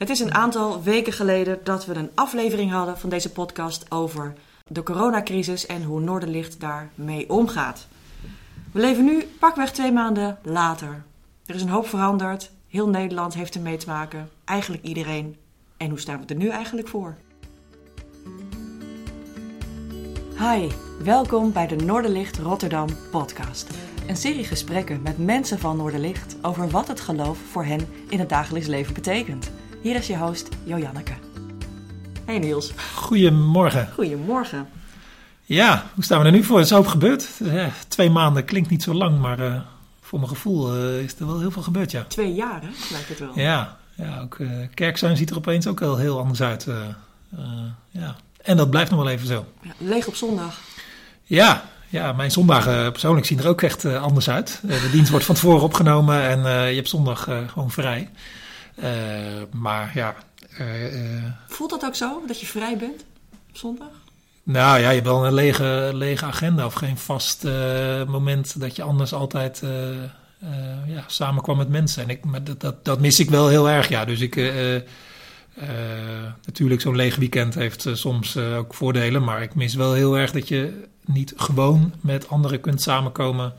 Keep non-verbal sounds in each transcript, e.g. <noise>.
Het is een aantal weken geleden dat we een aflevering hadden van deze podcast over de coronacrisis en hoe Noorderlicht daarmee omgaat. We leven nu pakweg twee maanden later. Er is een hoop veranderd. Heel Nederland heeft ermee te maken. Eigenlijk iedereen. En hoe staan we er nu eigenlijk voor? Hi, welkom bij de Noorderlicht Rotterdam podcast. Een serie gesprekken met mensen van Noorderlicht over wat het geloof voor hen in het dagelijks leven betekent. Hier is je host Jojanneke. Hey Niels. Goedemorgen. Goedemorgen. Ja, hoe staan we er nu voor? Er is hoop gebeurd. Eh, twee maanden klinkt niet zo lang, maar uh, voor mijn gevoel uh, is er wel heel veel gebeurd, ja. Twee jaar, hè? lijkt het wel. Ja, ja ook kerkzuin ziet er opeens ook wel heel anders uit. ja. En dat blijft nog wel even zo. Ja, leeg op zondag. Ja, ja, mijn zondagen persoonlijk zien er ook echt anders uit. de dienst wordt van tevoren opgenomen en je hebt zondag gewoon vrij. Maar ja. Voelt dat ook zo, dat je vrij bent op zondag? Nou ja, je hebt wel een lege, lege agenda of geen vast moment dat je anders altijd ja, samenkwam met mensen. En ik, maar dat, dat, dat, mis ik wel heel erg, ja. Dus ik, natuurlijk, zo'n leeg weekend heeft soms ook voordelen, maar ik mis wel heel erg dat je niet gewoon met anderen kunt samenkomen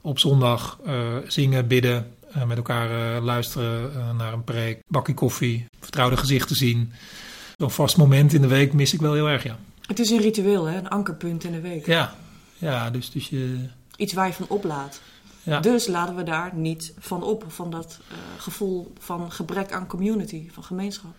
op zondag, zingen, bidden, met elkaar luisteren naar een preek, bakje koffie, vertrouwde gezichten zien. Zo'n vast moment in de week mis ik wel heel erg, ja. Het is een ritueel, hè? een ankerpunt in de week. Ja, ja dus, dus je... Iets waar je van oplaat. Ja. Dus laten we daar niet van op, van dat gevoel van gebrek aan community, van gemeenschap.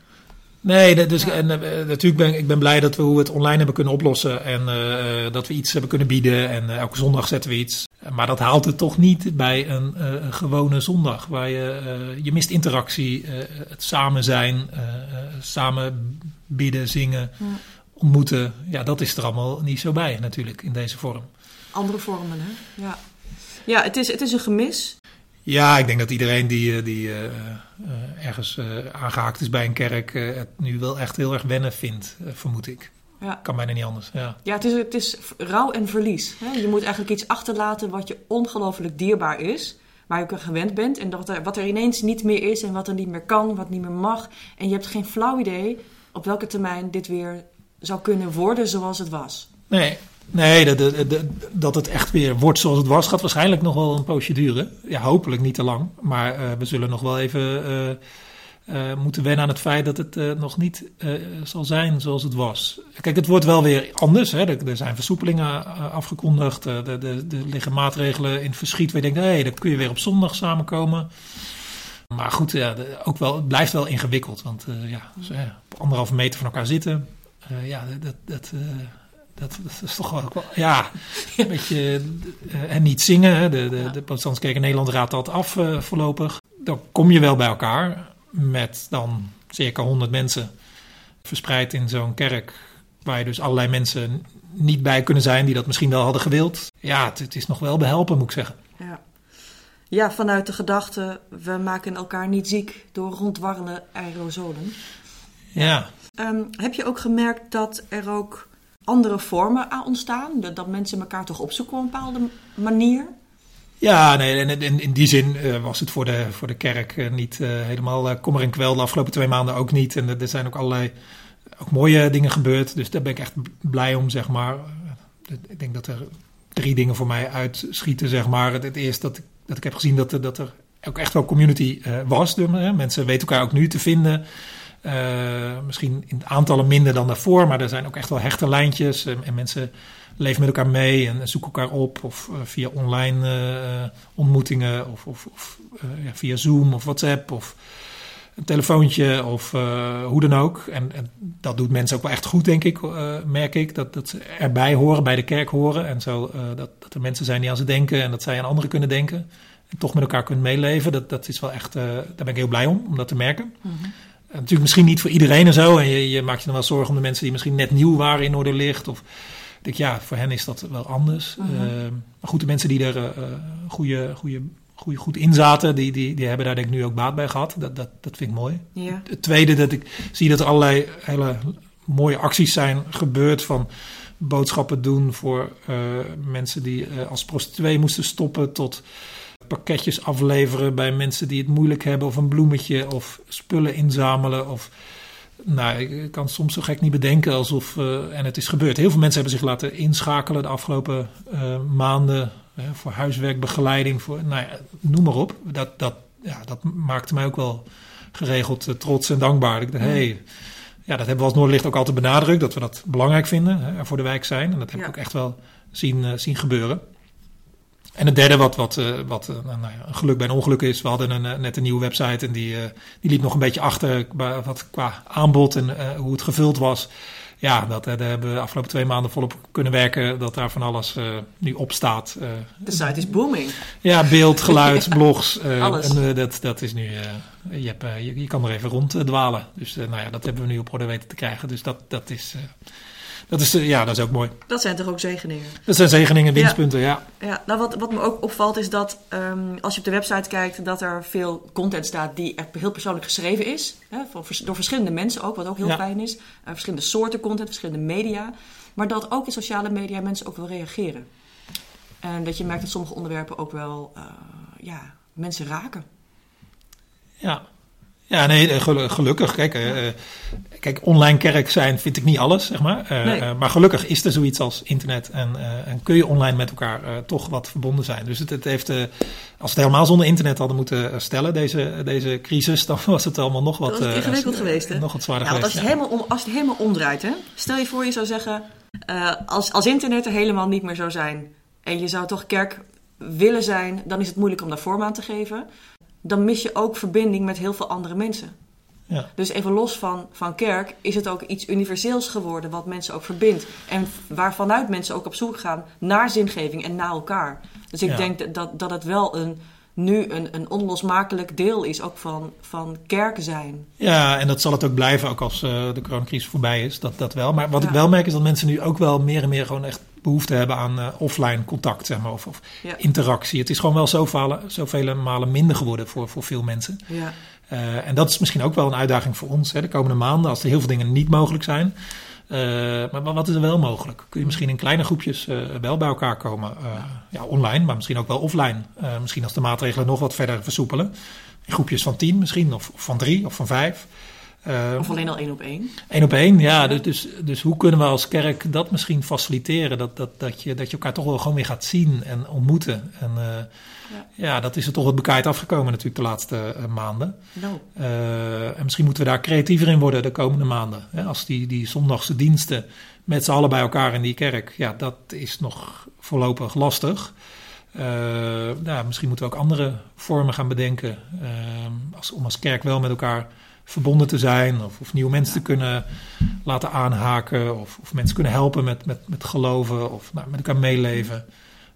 Nee, dus, en, uh, natuurlijk ben ik ben blij dat we hoe we het online hebben kunnen oplossen. En uh, dat we iets hebben kunnen bieden. En elke zondag zetten we iets. Maar dat haalt het toch niet bij een, gewone zondag. Waar je, je mist interactie, het samen zijn, samen bidden, zingen. Ja ontmoeten, ja, dat is er allemaal niet zo bij natuurlijk in deze vorm. Andere vormen, hè? Ja, ja het, is, het is een gemis. Ja, ik denk dat iedereen die, eh, die uh, ergens uh, aangehaakt is bij een kerk het nu wel echt heel erg wennen vindt, vermoed ik. Ja. Kan bijna niet anders. Ja, ja het, is, het is rouw en verlies. Hè? Je moet eigenlijk iets achterlaten wat je ongelooflijk dierbaar is. Waar je ook aan gewend bent. En dat er, wat er ineens niet meer is en wat er niet meer kan, wat niet meer mag. En je hebt geen flauw idee op welke termijn dit weer zou kunnen worden zoals het was. Nee, nee dat, dat, het echt weer wordt zoals het was, gaat waarschijnlijk nog wel een poosje duren. Ja, hopelijk niet te lang. Maar uh, we zullen nog wel even uh, uh, moeten wennen aan het feit dat het nog niet zal zijn zoals het was. Kijk, het wordt wel weer anders. Hè. Er, er zijn versoepelingen afgekondigd. Er de, de, liggen maatregelen in verschiet. Waar je denkt, dan kun je weer op zondag samenkomen. Maar goed, ja, ook wel, het blijft wel ingewikkeld. Want ja, dus, op anderhalve meter van elkaar zitten ja, dat, dat, dat, dat, is toch wel, ja, een beetje, uh, en niet zingen. De, de, ja. de Protestantse Kerk in Nederland raadt dat af voorlopig. Dan kom je wel bij elkaar met dan circa 100 mensen verspreid in zo'n kerk. Waar je dus allerlei mensen niet bij kunnen zijn die dat misschien wel hadden gewild. Ja, het, het is nog wel behelpen, moet ik zeggen. Ja. ja, vanuit de gedachte, we maken elkaar niet ziek door rondwarrende aerosolen. Ja. Um, heb je ook gemerkt dat er ook andere vormen aan ontstaan? Dat, dat mensen elkaar toch opzoeken op een bepaalde manier? Ja, nee, in, in, in die zin uh, was het voor de, voor de kerk uh, niet uh, helemaal kommer en kwel. De afgelopen twee maanden ook niet. En er zijn ook allerlei ook mooie dingen gebeurd. Dus daar ben ik echt blij om, zeg maar. Ik denk dat er drie dingen voor mij uitschieten, zeg maar. Het, eerste dat ik, dat ik heb gezien dat dat er ook echt wel community was. Mensen weten elkaar ook nu te vinden. Uh, misschien in aantallen minder dan daarvoor, maar er zijn ook echt wel hechte lijntjes. En, en mensen leven met elkaar mee en zoeken elkaar op. Of uh, via online uh, ontmoetingen, of, of, of ja, via Zoom of WhatsApp of een telefoontje of hoe dan ook. En, dat doet mensen ook wel echt goed, denk ik, merk ik. Dat, dat ze erbij horen, bij de kerk horen. En zo dat, dat er mensen zijn die aan ze denken en dat zij aan anderen kunnen denken. En toch met elkaar kunnen meeleven. Dat, dat is wel echt, daar ben ik heel blij om, om dat te merken. -hmm. Natuurlijk misschien niet voor iedereen en zo. En je, je, maakt je dan wel zorgen om de mensen die misschien net nieuw waren in Noorderlicht. Of ik denk, ja, voor hen is dat wel anders. Uh -huh. uh, maar goed, de mensen die er uh, goede, goede, goede, goed in zaten, die, die, die hebben daar denk ik nu ook baat bij gehad. Dat, dat, dat vind ik mooi. Ja. Het tweede, dat ik zie dat er allerlei hele mooie acties zijn gebeurd van boodschappen doen voor mensen die als prostituee moesten stoppen tot pakketjes afleveren bij mensen die het moeilijk hebben, of een bloemetje, of spullen inzamelen. Of, nou, ik kan soms zo gek niet bedenken alsof. eh, en het is gebeurd. Heel veel mensen hebben zich laten inschakelen de afgelopen eh, maanden. voor huiswerkbegeleiding, voor, nou ja, noem maar op. Dat, dat, ja, dat maakte mij ook wel geregeld eh, trots en dankbaar. Ik dacht, hey, ja, dat hebben we als Noorderlicht ook altijd benadrukt, dat we dat belangrijk vinden, hè, voor de wijk zijn. En dat heb Ja. ik ook echt wel zien, zien gebeuren. En het derde, wat, wat, eh, wat eh, nou ja, een geluk bij een ongeluk is, we hadden een, eh, net een nieuwe website en die, die liep nog een beetje achter qua, wat, qua aanbod en hoe het gevuld was. Ja, dat, daar hebben we de afgelopen twee maanden volop kunnen werken, dat daar van alles nu op staat. De site is booming. ja, beeld, <laughs> geluid, blogs. eh, Alles. En dat, dat is nu. je, hebt, je, je kan er even rond eh, dwalen. Dus nou ja, dat hebben we nu op orde weten te krijgen. Dus dat, dat is. Dat is, eh, ja, dat is ook mooi. Dat zijn toch ook zegeningen? Dat zijn zegeningen, winstpunten, ja. Ja, nou wat, wat me ook opvalt is dat ehm, als je op de website kijkt, dat er veel content staat die echt heel persoonlijk geschreven is. Hè, voor, door verschillende mensen ook, wat ook heel Ja. fijn is. Eh, verschillende soorten content, verschillende media. Maar dat ook in sociale media mensen ook wel reageren. En dat je merkt dat sommige onderwerpen ook wel eh, ja, mensen raken. Ja. Ja, nee, eh, gelu- gelukkig. Kijk, eh, eh, kijk, online kerk zijn vind ik niet alles, zeg maar. Nee. maar gelukkig is er zoiets als internet en, en kun je online met elkaar toch wat verbonden zijn. Dus het, het heeft, als we het helemaal zonder internet hadden moeten stellen, deze, deze crisis, <laughs> dan was het allemaal nog wat... Ingewikkeld geweest, hè? Nog wat zwaarder Ja, als geweest. je, het helemaal om, als het helemaal omdraait, hè? stel je voor je zou zeggen, als, als internet er helemaal niet meer zou zijn en je zou toch kerk willen zijn, dan is het moeilijk om daar vorm aan te geven. Dan mis je ook verbinding met heel veel andere mensen. Ja. Dus even los van, van kerk is het ook iets universeels geworden wat mensen ook verbindt. En waarvanuit mensen ook op zoek gaan naar zingeving en naar elkaar. Dus ik Ja. denk dat- dat, dat het wel een, nu een, een onlosmakelijk deel is ook van, van kerk zijn. Ja, en dat zal het ook blijven, ook als eh, de coronacrisis voorbij is. Dat, dat wel. Maar wat ik wel merk is dat mensen nu ook wel meer en meer gewoon echt behoefte hebben aan eh, offline contact, zeg maar. Of, of Ja. interactie. Het is gewoon wel zoveel, zoveel malen minder geworden voor, voor veel mensen. Ja. Eh, en dat is misschien ook wel een uitdaging voor ons hè, de komende maanden, als er heel veel dingen niet mogelijk zijn. Eh, maar wa- wat is er wel mogelijk? Kun je misschien in kleine groepjes wel bij elkaar komen? Ja, online, maar misschien ook wel offline. Misschien als de maatregelen nog wat verder versoepelen. In groepjes van tien misschien, of, of van drie, of van vijf. Eh, Of alleen al één op één. Eén op één, ja. Dus, dus, dus hoe kunnen we als kerk dat misschien faciliteren? Dat, dat, dat, je, dat je elkaar toch wel gewoon weer gaat zien en ontmoeten. En eh, ja. dat is er toch wat bekaaid afgekomen natuurlijk de laatste eh, maanden. Nou, en misschien moeten we daar creatiever in worden de komende maanden. Hè? Als die, die zondagse diensten met z'n allen bij elkaar in die kerk, ja, dat is nog voorlopig lastig. Eh, nou, misschien moeten we ook andere vormen gaan bedenken. als, om als kerk wel met elkaar verbonden te zijn. Of, of nieuwe mensen te kunnen laten aanhaken. Of, of mensen kunnen helpen met, met, met geloven. Of nou, met elkaar meeleven.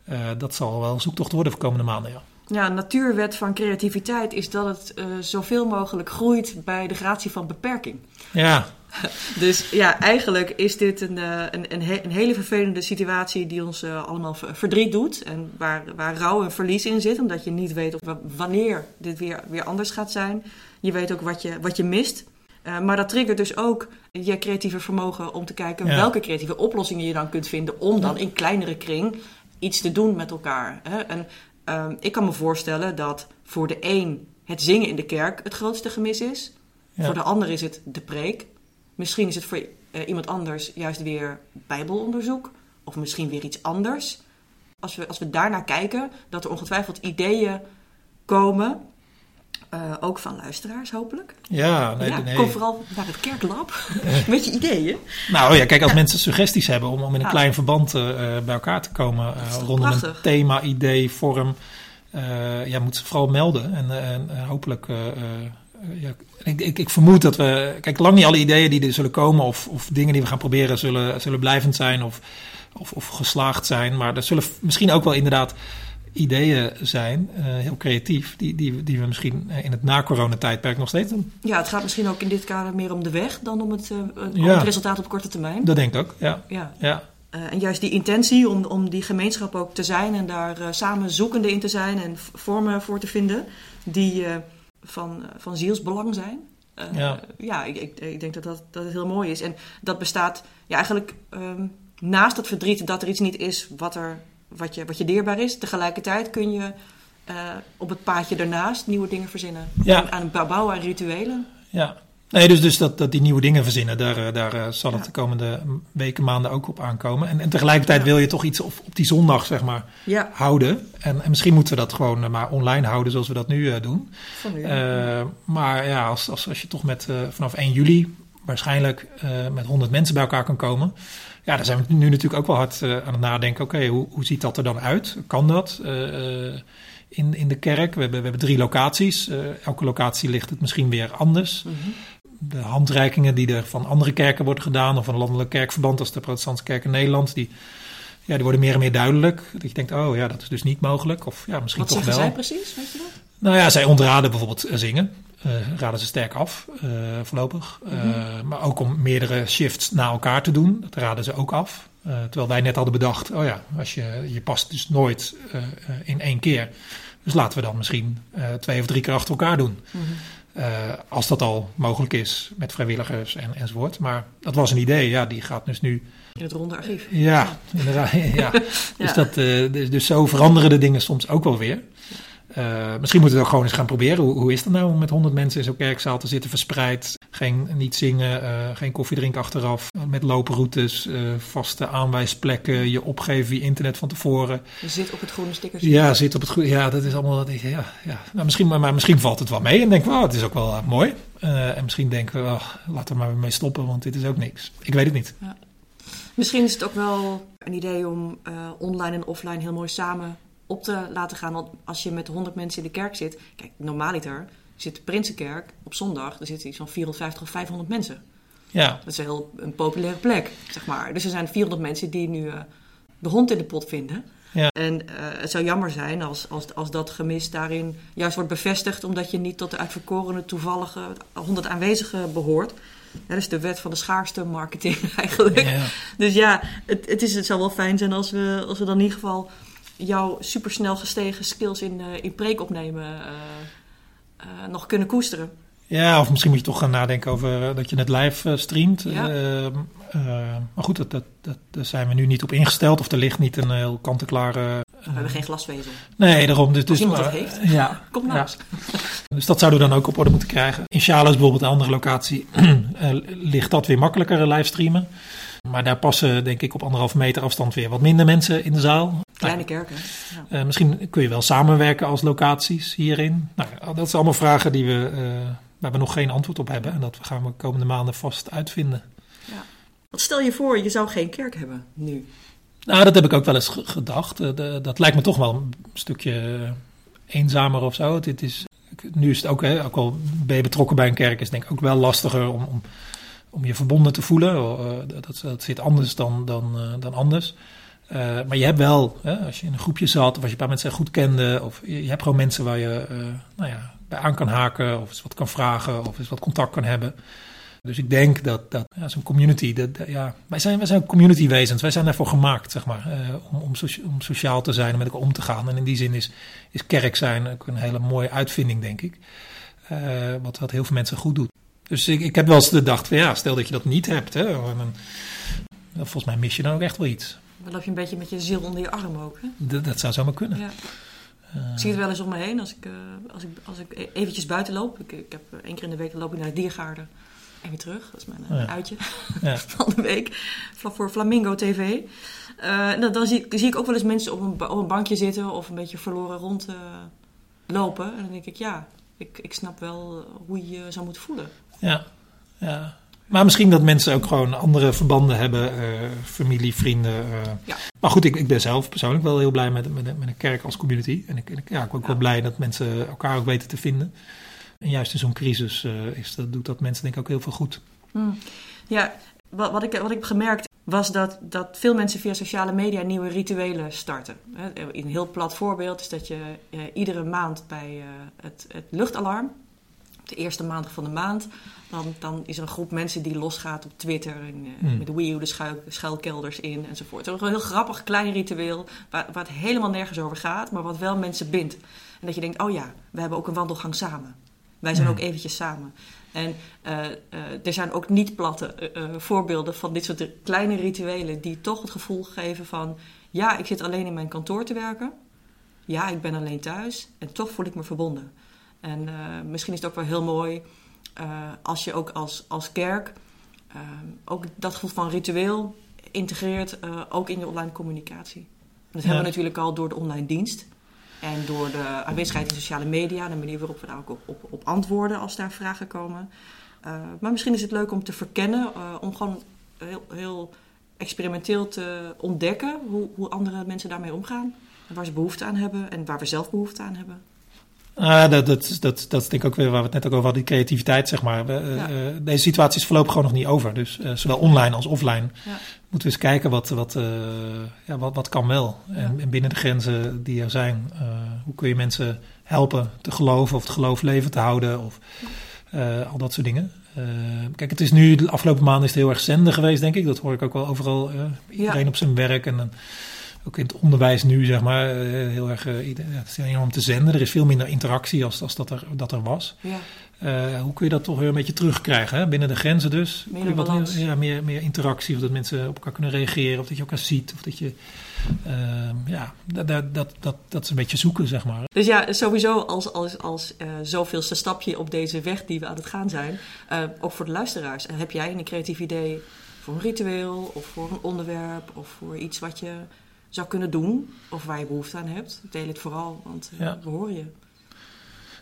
Eh, dat zal wel een zoektocht worden voor de komende maanden, ja. ja, natuurwet van creativiteit is dat het eh, zoveel mogelijk groeit bij de gratie van beperking. Ja, <laughs> Dus ja, eigenlijk is dit een, eh, een, een, he- een hele vervelende situatie die ons eh, allemaal ver- verdriet doet. En waar, waar rouw en verlies in zit, omdat je niet weet of, wa- wanneer dit weer, weer anders gaat zijn. Je weet ook wat je, wat je mist. Eh, maar dat triggert dus ook je creatieve vermogen om te kijken Ja. welke creatieve oplossingen je dan kunt vinden om dan in kleinere kring iets te doen met elkaar. Hè? En ehm, ik kan me voorstellen dat voor de een het zingen in de kerk het grootste gemis is. Ja. Voor de ander is het de preek. Misschien is het voor eh, iemand anders juist weer bijbelonderzoek. Of misschien weer iets anders. Als we, als we daarnaar kijken, dat er ongetwijfeld ideeën komen. eh, ook van luisteraars hopelijk. ja, nee, ja, nee. Kom vooral naar het kerklab. <laughs> Met je ideeën. Nou ja, kijk, als mensen suggesties hebben om, om in een klein verband eh, bij elkaar te komen toch rondom een thema, idee, vorm, ja, moet ze vooral melden. En, en hopelijk, ja, ik, ik, ik vermoed dat we, kijk, lang niet alle ideeën die er zullen komen of, of dingen die we gaan proberen zullen, zullen blijvend zijn of, of, of geslaagd zijn. Maar er zullen misschien ook wel inderdaad ideeën zijn, eh, heel creatief, die, die, die we misschien eh, in het na-corona-tijdperk nog steeds doen. Ja, het gaat misschien ook in dit kader meer om de weg dan om het, eh, om Ja. het resultaat op korte termijn. Dat denk ik ook, ja. Ja. ja. Eh, en juist die intentie om, om die gemeenschap ook te zijn en daar eh, samen zoekende in te zijn en vormen voor te vinden die eh, van, eh, van zielsbelang zijn. Eh, Ja. ja, ik, ik, ik denk dat, dat dat het heel mooi is. En dat bestaat ja, eigenlijk ehm, naast dat verdriet dat er iets niet is wat, er, wat, je, wat je dierbaar is. Tegelijkertijd kun je eh, op het paadje daarnaast nieuwe dingen verzinnen. Ja. Aan het bouwen aan rituelen. Ja. Nee, dus, dus dat, dat die nieuwe dingen verzinnen, daar, eh, daar eh, zal het de komende weken, maanden ook op aankomen. En, en tegelijkertijd Ja. wil je toch iets op, op die zondag, zeg maar, Ja, houden. En, en misschien moeten we dat gewoon eh, maar online houden zoals we dat nu doen. maar ja, als, als, als je toch met, vanaf 1 juli waarschijnlijk met 100 mensen bij elkaar kan komen. Ja, daar zijn we nu natuurlijk ook wel hard aan het nadenken. Oké, hoe, hoe ziet dat er dan uit? Kan dat in, in de kerk? We hebben, we hebben drie locaties. Elke locatie ligt het misschien weer anders. Mhm. De handreikingen die er van andere kerken worden gedaan, of een landelijk kerkverband als de Protestantse Kerk in Nederland, die, ja, die worden meer en meer duidelijk. Dat je denkt, oh ja, dat is dus niet mogelijk. Of ja, misschien Wat toch zeggen wel. zij precies, weet je dat? Nou ja, zij ontraden bijvoorbeeld eh, zingen. Eh, raden ze sterk af, eh, voorlopig. Mhm. maar ook om meerdere shifts na elkaar te doen, dat raden ze ook af. Terwijl wij net hadden bedacht, oh ja, als je, je past dus nooit in één keer. Dus laten we dan misschien twee of drie keer achter elkaar doen. Mhm. Eh, als dat al mogelijk is met vrijwilligers en, enzovoort. Maar dat was een idee, ja, die gaat dus nu. In het ronde archief. Ja, inderdaad. <laughs> Ja. Ja. Dus, dat, eh, dus, dus zo veranderen de dingen soms ook wel weer. Eh, misschien moeten we het ook gewoon eens gaan proberen. Hoe, hoe is het nou om met honderd mensen in zo'n kerkzaal te zitten verspreid? Geen, niet zingen, eh, geen koffie drinken achteraf. Met lopenroutes, eh, vaste aanwijsplekken, je opgeven, je internet van tevoren. Je zit op het groene sticker. Ja, zit op het goede. Ja, dat is allemaal. Ja, ja. Nou, misschien, maar, maar misschien valt het wel mee en denken we, oh, het is ook wel eh, mooi. En misschien denken we, oh, laten we maar mee stoppen, want dit is ook niks. Ik weet het niet. Misschien is het ook wel een idee om online en offline heel mooi samen op te laten gaan. Want als je met 100 mensen in de kerk zit, kijk, normaaliter zit de Prinsenkerk op zondag, er zitten iets van 450 of 500 mensen. Ja, Dat is een heel een populaire plek, zeg maar. Dus er zijn 400 mensen die nu eh, de hond in de pot vinden. Ja. En eh, het zou jammer zijn als, als, als dat gemis daarin juist wordt bevestigd, omdat je niet tot de uitverkorene toevallige 100 aanwezigen behoort. Ja, dat is de wet van de schaarste marketing <laughs> eigenlijk. ja. Dus ja, het, het, is, het zou wel fijn zijn als we, als we dan in ieder geval jouw supersnel gestegen skills in, eh, in preek opnemen eh, nog kunnen koesteren. Ja, of misschien moet je toch gaan nadenken over eh, dat je het live eh, streamt. Ja. Maar goed, dat, dat, dat, daar zijn we nu niet op ingesteld. Of er ligt niet een heel kant-en-klare... We hebben geen glasvezel. Nee, daarom. Dus, dus, iemand dat heeft. Ja, <laughs> Kom Ja. eens. dus dat zouden we dan ook op orde moeten krijgen. In is bijvoorbeeld een andere locatie. <clears throat> ligt dat weer makkelijker eh, livestreamen. Maar daar passen denk ik op anderhalf meter afstand weer wat minder mensen in de zaal. Kleine kerken. Ja. Eh, misschien kun je wel samenwerken als locaties hierin. Nou, ja, dat zijn allemaal vragen die we, eh, waar we nog geen antwoord op hebben. En dat gaan we de komende maanden vast uitvinden. Wat stel je voor, je zou geen kerk hebben nu. Nou, dat heb ik ook wel eens ge- gedacht. Eh, de- dat lijkt me toch wel een stukje eenzamer of zo. Dit is, nu is het ook, hè, ook al ben je betrokken bij een kerk, is het denk ik ook wel lastiger om, om, om je verbonden te voelen. Eh, dat, dat zit anders dan, dan, eh, dan anders. Eh, maar je hebt wel, hè, als je in een groepje zat of als je een paar mensen goed kende, of je, hebt gewoon mensen waar je nou ja, bij aan kan haken, of eens wat kan vragen, of eens wat contact kan hebben. Dus ik denk dat, dat ja, zo'n community, dat, ja, wij zijn, wij zijn community wezens, wij zijn daarvoor gemaakt, zeg maar, om, om, om sociaal te zijn en met elkaar om te gaan. En in die zin is, is kerk zijn ook een hele mooie uitvinding, denk ik, wat, wat heel veel mensen goed doet. Dus ik, ik heb wel eens gedacht, van, ja, stel dat je dat niet hebt, hè, en dan, volgens mij mis je dan ook echt wel iets. Dan loop je een beetje met je ziel onder je arm ook. Hè? Dat, dat zou zomaar kunnen. Ja. Eh, Ik zie het wel eens om me heen als ik, eh, als ik, als ik e- eventjes buiten loop. Ik, ik heb eh, één keer in de week loop ik naar de diergaarden en weer terug. Dat is mijn eh, Oh ja. uitje ja. <laughs> van de week. Voor Flamingo TV. En dan dan zie, ik- zie ik ook wel eens mensen op een, op een bankje zitten of een beetje verloren rond lopen. En dan denk ik, ja, ik, ik snap wel hoe je je zou moeten voelen. Ja, ja. Maar misschien dat mensen ook gewoon andere verbanden hebben, eh, familie, vrienden. eh. Ja. Maar goed, ik, ik ben zelf persoonlijk wel heel blij met, met, met een kerk als community. En ik, en ik, ja, ik ben ook Ja. wel blij dat mensen elkaar ook weten te vinden. En juist in zo'n crisis eh, is dat, doet dat mensen denk ik ook heel veel goed. Hmm. Ja, wat, wat, ik, wat ik heb gemerkt was dat, dat veel mensen via sociale media nieuwe rituelen starten. Een heel plat voorbeeld is dat je iedere maand bij het, het luchtalarm, de eerste maandag van de maand, dan, dan is er een groep mensen die losgaat op Twitter en, Hmm. met Wii U de schuil, schuilkelders in enzovoort. Het is een heel grappig klein ritueel waar, waar het helemaal nergens over gaat, maar wat wel mensen bindt. En dat je denkt, oh ja, we hebben ook een wandelgang samen. Wij zijn Hmm. ook eventjes samen. En eh, eh, er zijn ook niet platte voorbeelden van dit soort kleine rituelen die toch het gevoel geven van ja, ik zit alleen in mijn kantoor te werken. ja, ik ben alleen thuis en toch voel ik me verbonden. En misschien is het ook wel heel mooi als je ook als, als kerk ook dat gevoel van ritueel integreert, ook in je online communicatie. Dat hebben we natuurlijk al door de online dienst. En door de aanwezigheid in sociale media, de manier waarop we daar ook op, op, op antwoorden als daar vragen komen. Maar misschien is het leuk om te verkennen, om gewoon heel, heel, experimenteel te ontdekken hoe, hoe andere mensen daarmee omgaan. En waar ze behoefte aan hebben en waar we zelf behoefte aan hebben. Uh, dat, dat, dat, dat is denk ik ook weer waar we het net ook over hadden, die creativiteit, zeg maar. Ja. deze situatie is voorlopig gewoon nog niet over. Dus zowel online als offline ja. moeten we eens kijken wat, wat, ja, wat, wat kan wel. En, en, binnen de grenzen die er zijn, hoe kun je mensen helpen te geloven of het geloof leven te houden of al dat soort dingen. kijk, het is nu, de afgelopen maanden is het heel erg zenden geweest, denk ik. Dat hoor ik ook wel overal. iedereen op zijn werk en dan ook in het onderwijs nu, zeg maar, heel erg uh, het is enorm te zenden. Er is veel minder interactie als, als dat, er, dat er was. Ja. Uh, hoe kun je dat toch weer een beetje terugkrijgen? Hè? Binnen de grenzen dus. Meer, wat ja, meer, meer interactie, of dat mensen op elkaar kunnen reageren, of dat je elkaar ziet, of dat je. Uh, ja, dat, dat, dat, dat is een beetje zoeken, zeg maar. Dus ja, sowieso als, als, als uh, zoveelste stapje op deze weg die we aan het gaan zijn, ook voor de luisteraars. Heb jij een creatief idee voor een ritueel, of voor een onderwerp, of voor iets wat je zou kunnen doen, of waar je behoefte aan hebt. Deel het vooral, want ja. we horen je.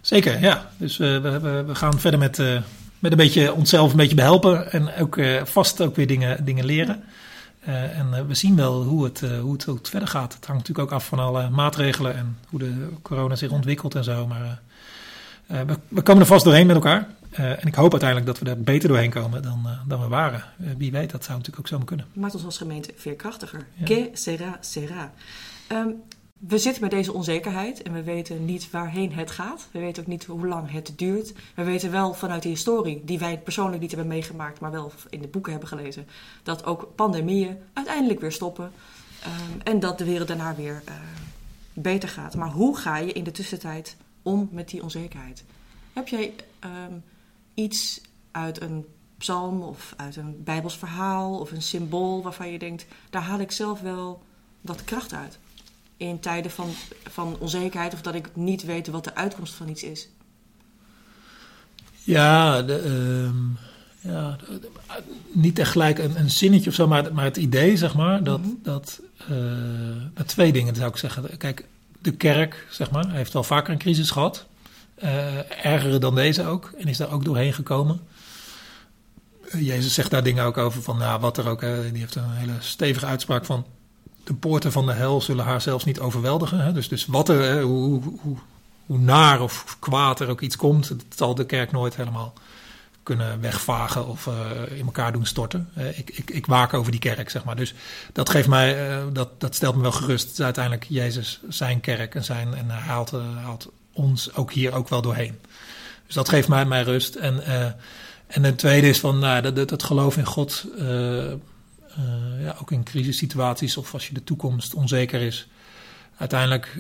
Zeker, ja. Dus uh, we, we, gaan verder met, uh, met een beetje onszelf een beetje behelpen en ook vast ook weer dingen, dingen leren. en we zien wel hoe het, hoe, het, hoe het verder gaat. Het hangt natuurlijk ook af van alle maatregelen en hoe de corona zich ontwikkelt en zo. Maar we, we komen er vast doorheen met elkaar. Uh, en ik hoop uiteindelijk dat we er beter doorheen komen dan, uh, dan we waren. Uh, wie weet, dat zou natuurlijk ook zo kunnen. Maakt ons als gemeente veerkrachtiger. Ja. Que sera, sera. Um, we zitten met deze onzekerheid en we weten niet waarheen het gaat. We weten ook niet hoe lang het duurt. We weten wel vanuit de historie, die wij persoonlijk niet hebben meegemaakt, maar wel in de boeken hebben gelezen, dat ook pandemieën uiteindelijk weer stoppen. Um, en dat de wereld daarna weer beter gaat. Maar hoe ga je in de tussentijd om met die onzekerheid? Heb jij um, iets uit een psalm of uit een bijbels verhaal of een symbool waarvan je denkt, daar haal ik zelf wel wat kracht uit. In tijden van, van onzekerheid of dat ik niet weet wat de uitkomst van iets is. Ja, de, um, ja de, niet echt gelijk een, een, zinnetje of zo, maar, maar het idee, zeg maar, dat, mm -hmm. dat uh, twee dingen zou ik zeggen. Kijk, de kerk, zeg maar, heeft wel vaker een crisis gehad. Uh, ergere dan deze ook. En is daar ook doorheen gekomen. Uh, Jezus zegt daar dingen ook over van, nou, wat er ook, die heeft een hele stevige uitspraak van, de poorten van de hel zullen haar zelfs niet overweldigen. Hè? Dus, dus wat er, hoe, hoe, hoe, naar of kwaad er ook iets komt, dat zal de kerk nooit helemaal kunnen wegvagen of in elkaar doen storten. ik, ik, ik waak over die kerk, zeg maar. Dus dat geeft mij, dat, dat stelt me wel gerust. Het uiteindelijk Jezus zijn kerk en, zijn, en haalt, haalt ons ook hier ook wel doorheen. Dus dat geeft mij, mij rust. En, uh, en het tweede is van nou, dat, dat, geloof in God, uh, uh, ja, ook in crisissituaties of als je de toekomst onzeker is. Uiteindelijk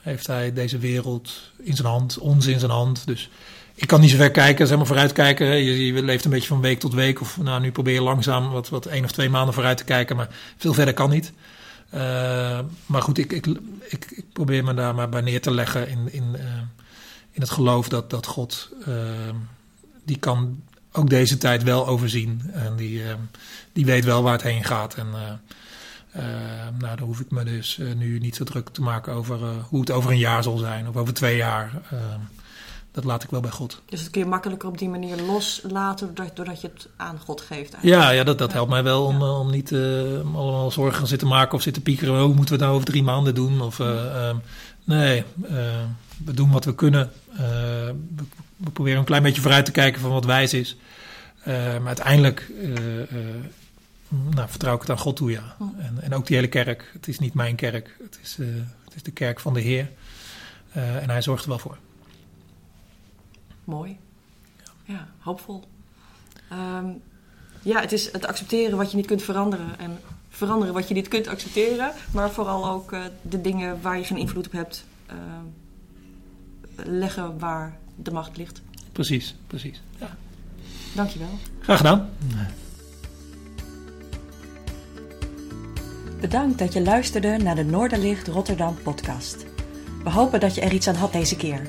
heeft hij deze wereld in zijn hand, ons in zijn hand. Dus ik kan niet zo ver kijken, zeg maar vooruit kijken. Je, je, leeft een beetje van week tot week. Of nou, nu probeer je langzaam wat, wat één of twee maanden vooruit te kijken. Maar veel verder kan niet. Uh, maar goed, ik, ik, ik, ik, probeer me daar maar bij neer te leggen in, in, uh, in het geloof dat, dat God, uh, die kan ook deze tijd wel overzien. En die, die weet wel waar het heen gaat. En nou, daar hoef ik me dus nu niet zo druk te maken over hoe het over een jaar zal zijn of over twee jaar dat laat ik wel bij God. Dus dat kun je makkelijker op die manier loslaten doordat je het aan God geeft. Eigenlijk. Ja, ja dat, dat helpt mij wel om, om niet uh, allemaal zorgen te zitten maken of zitten piekeren. Hoe moeten we het nou over drie maanden doen? Of, uh, uh, nee, we doen wat we kunnen. We, we, proberen een klein beetje vooruit te kijken van wat wijs is. maar uiteindelijk nou, vertrouw ik het aan God toe, ja. En, en, ook die hele kerk. Het is niet mijn kerk. Het is, het is de kerk van de Heer. en hij zorgt er wel voor. Mooi. Ja, ja hoopvol. Um, ja, het is het accepteren wat je niet kunt veranderen. En veranderen wat je niet kunt accepteren. Maar vooral ook uh, de dingen waar je geen invloed op hebt. Uh, leggen waar de macht ligt. Precies, precies. Ja. Dankjewel. Graag gedaan. Bedankt dat je luisterde naar de Noorderlicht Rotterdam podcast. We hopen dat je er iets aan had deze keer.